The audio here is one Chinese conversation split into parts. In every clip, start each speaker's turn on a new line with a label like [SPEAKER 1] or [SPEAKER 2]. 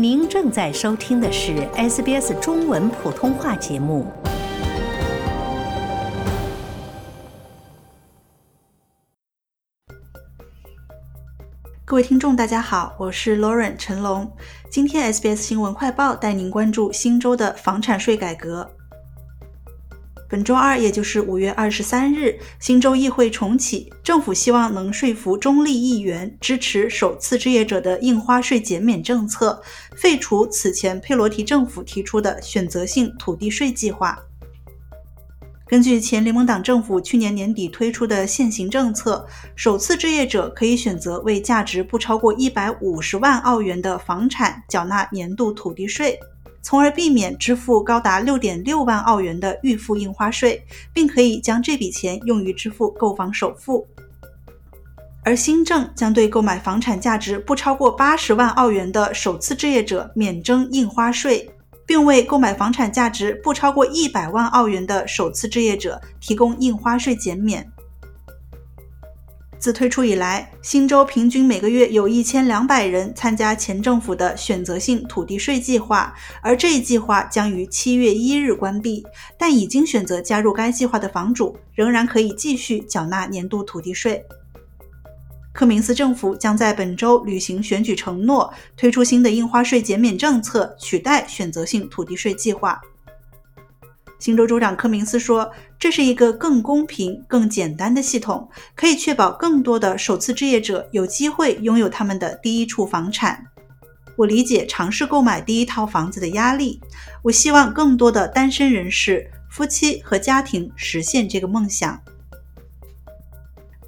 [SPEAKER 1] 您正在收听的是 SBS 中文普通话节目。
[SPEAKER 2] 各位听众，大家好，我是 Lauren 陈龙。今天 SBS 新闻快报带您关注新州的房产税改革。本周二，也就是五月二十三日，新州议会重启，政府希望能说服中立议员支持首次置业者的印花税减免政策，废除此前佩罗提政府提出的选择性土地税计划。根据前联盟党政府去年年底推出的现行政策，首次置业者可以选择为价值不超过一百五十万澳元的房产缴纳年度土地税。从而避免支付高达六点六万澳元的预付印花税，并可以将这笔钱用于支付购房首付。而新政将对购买房产价值不超过八十万澳元的首次置业者免征印花税，并为购买房产价值不超过一百万澳元的首次置业者提供印花税减免。自推出以来，新州平均每个月有一千两百人参加前政府的选择性土地税计划，而这一计划将于七月一日关闭。但已经选择加入该计划的房主仍然可以继续缴纳年度土地税。科明斯政府将在本周履行选举承诺，推出新的印花税减免政策，取代选择性土地税计划。新州州长柯明斯说：“这是一个更公平、更简单的系统，可以确保更多的首次置业者有机会拥有他们的第一处房产。我理解尝试购买第一套房子的压力，我希望更多的单身人士、夫妻和家庭实现这个梦想。”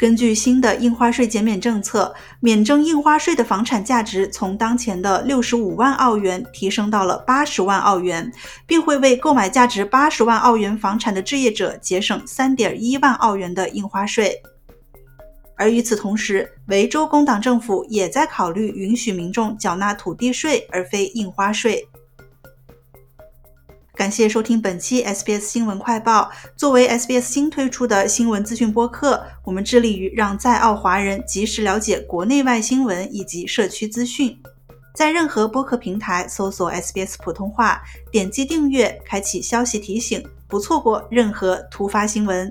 [SPEAKER 2] 根据新的印花税减免政策，免征印花税的房产价值从当前的六十五万澳元提升到了八十万澳元，并会为购买价值八十万澳元房产的置业者节省三点一万澳元的印花税。而与此同时，维州工党政府也在考虑允许民众缴纳土地税而非印花税。感谢收听本期 SBS 新闻快报。作为 SBS 新推出的新闻资讯播客，我们致力于让在澳华人及时了解国内外新闻以及社区资讯。在任何播客平台搜索 SBS 普通话，点击订阅，开启消息提醒，不错过任何突发新闻。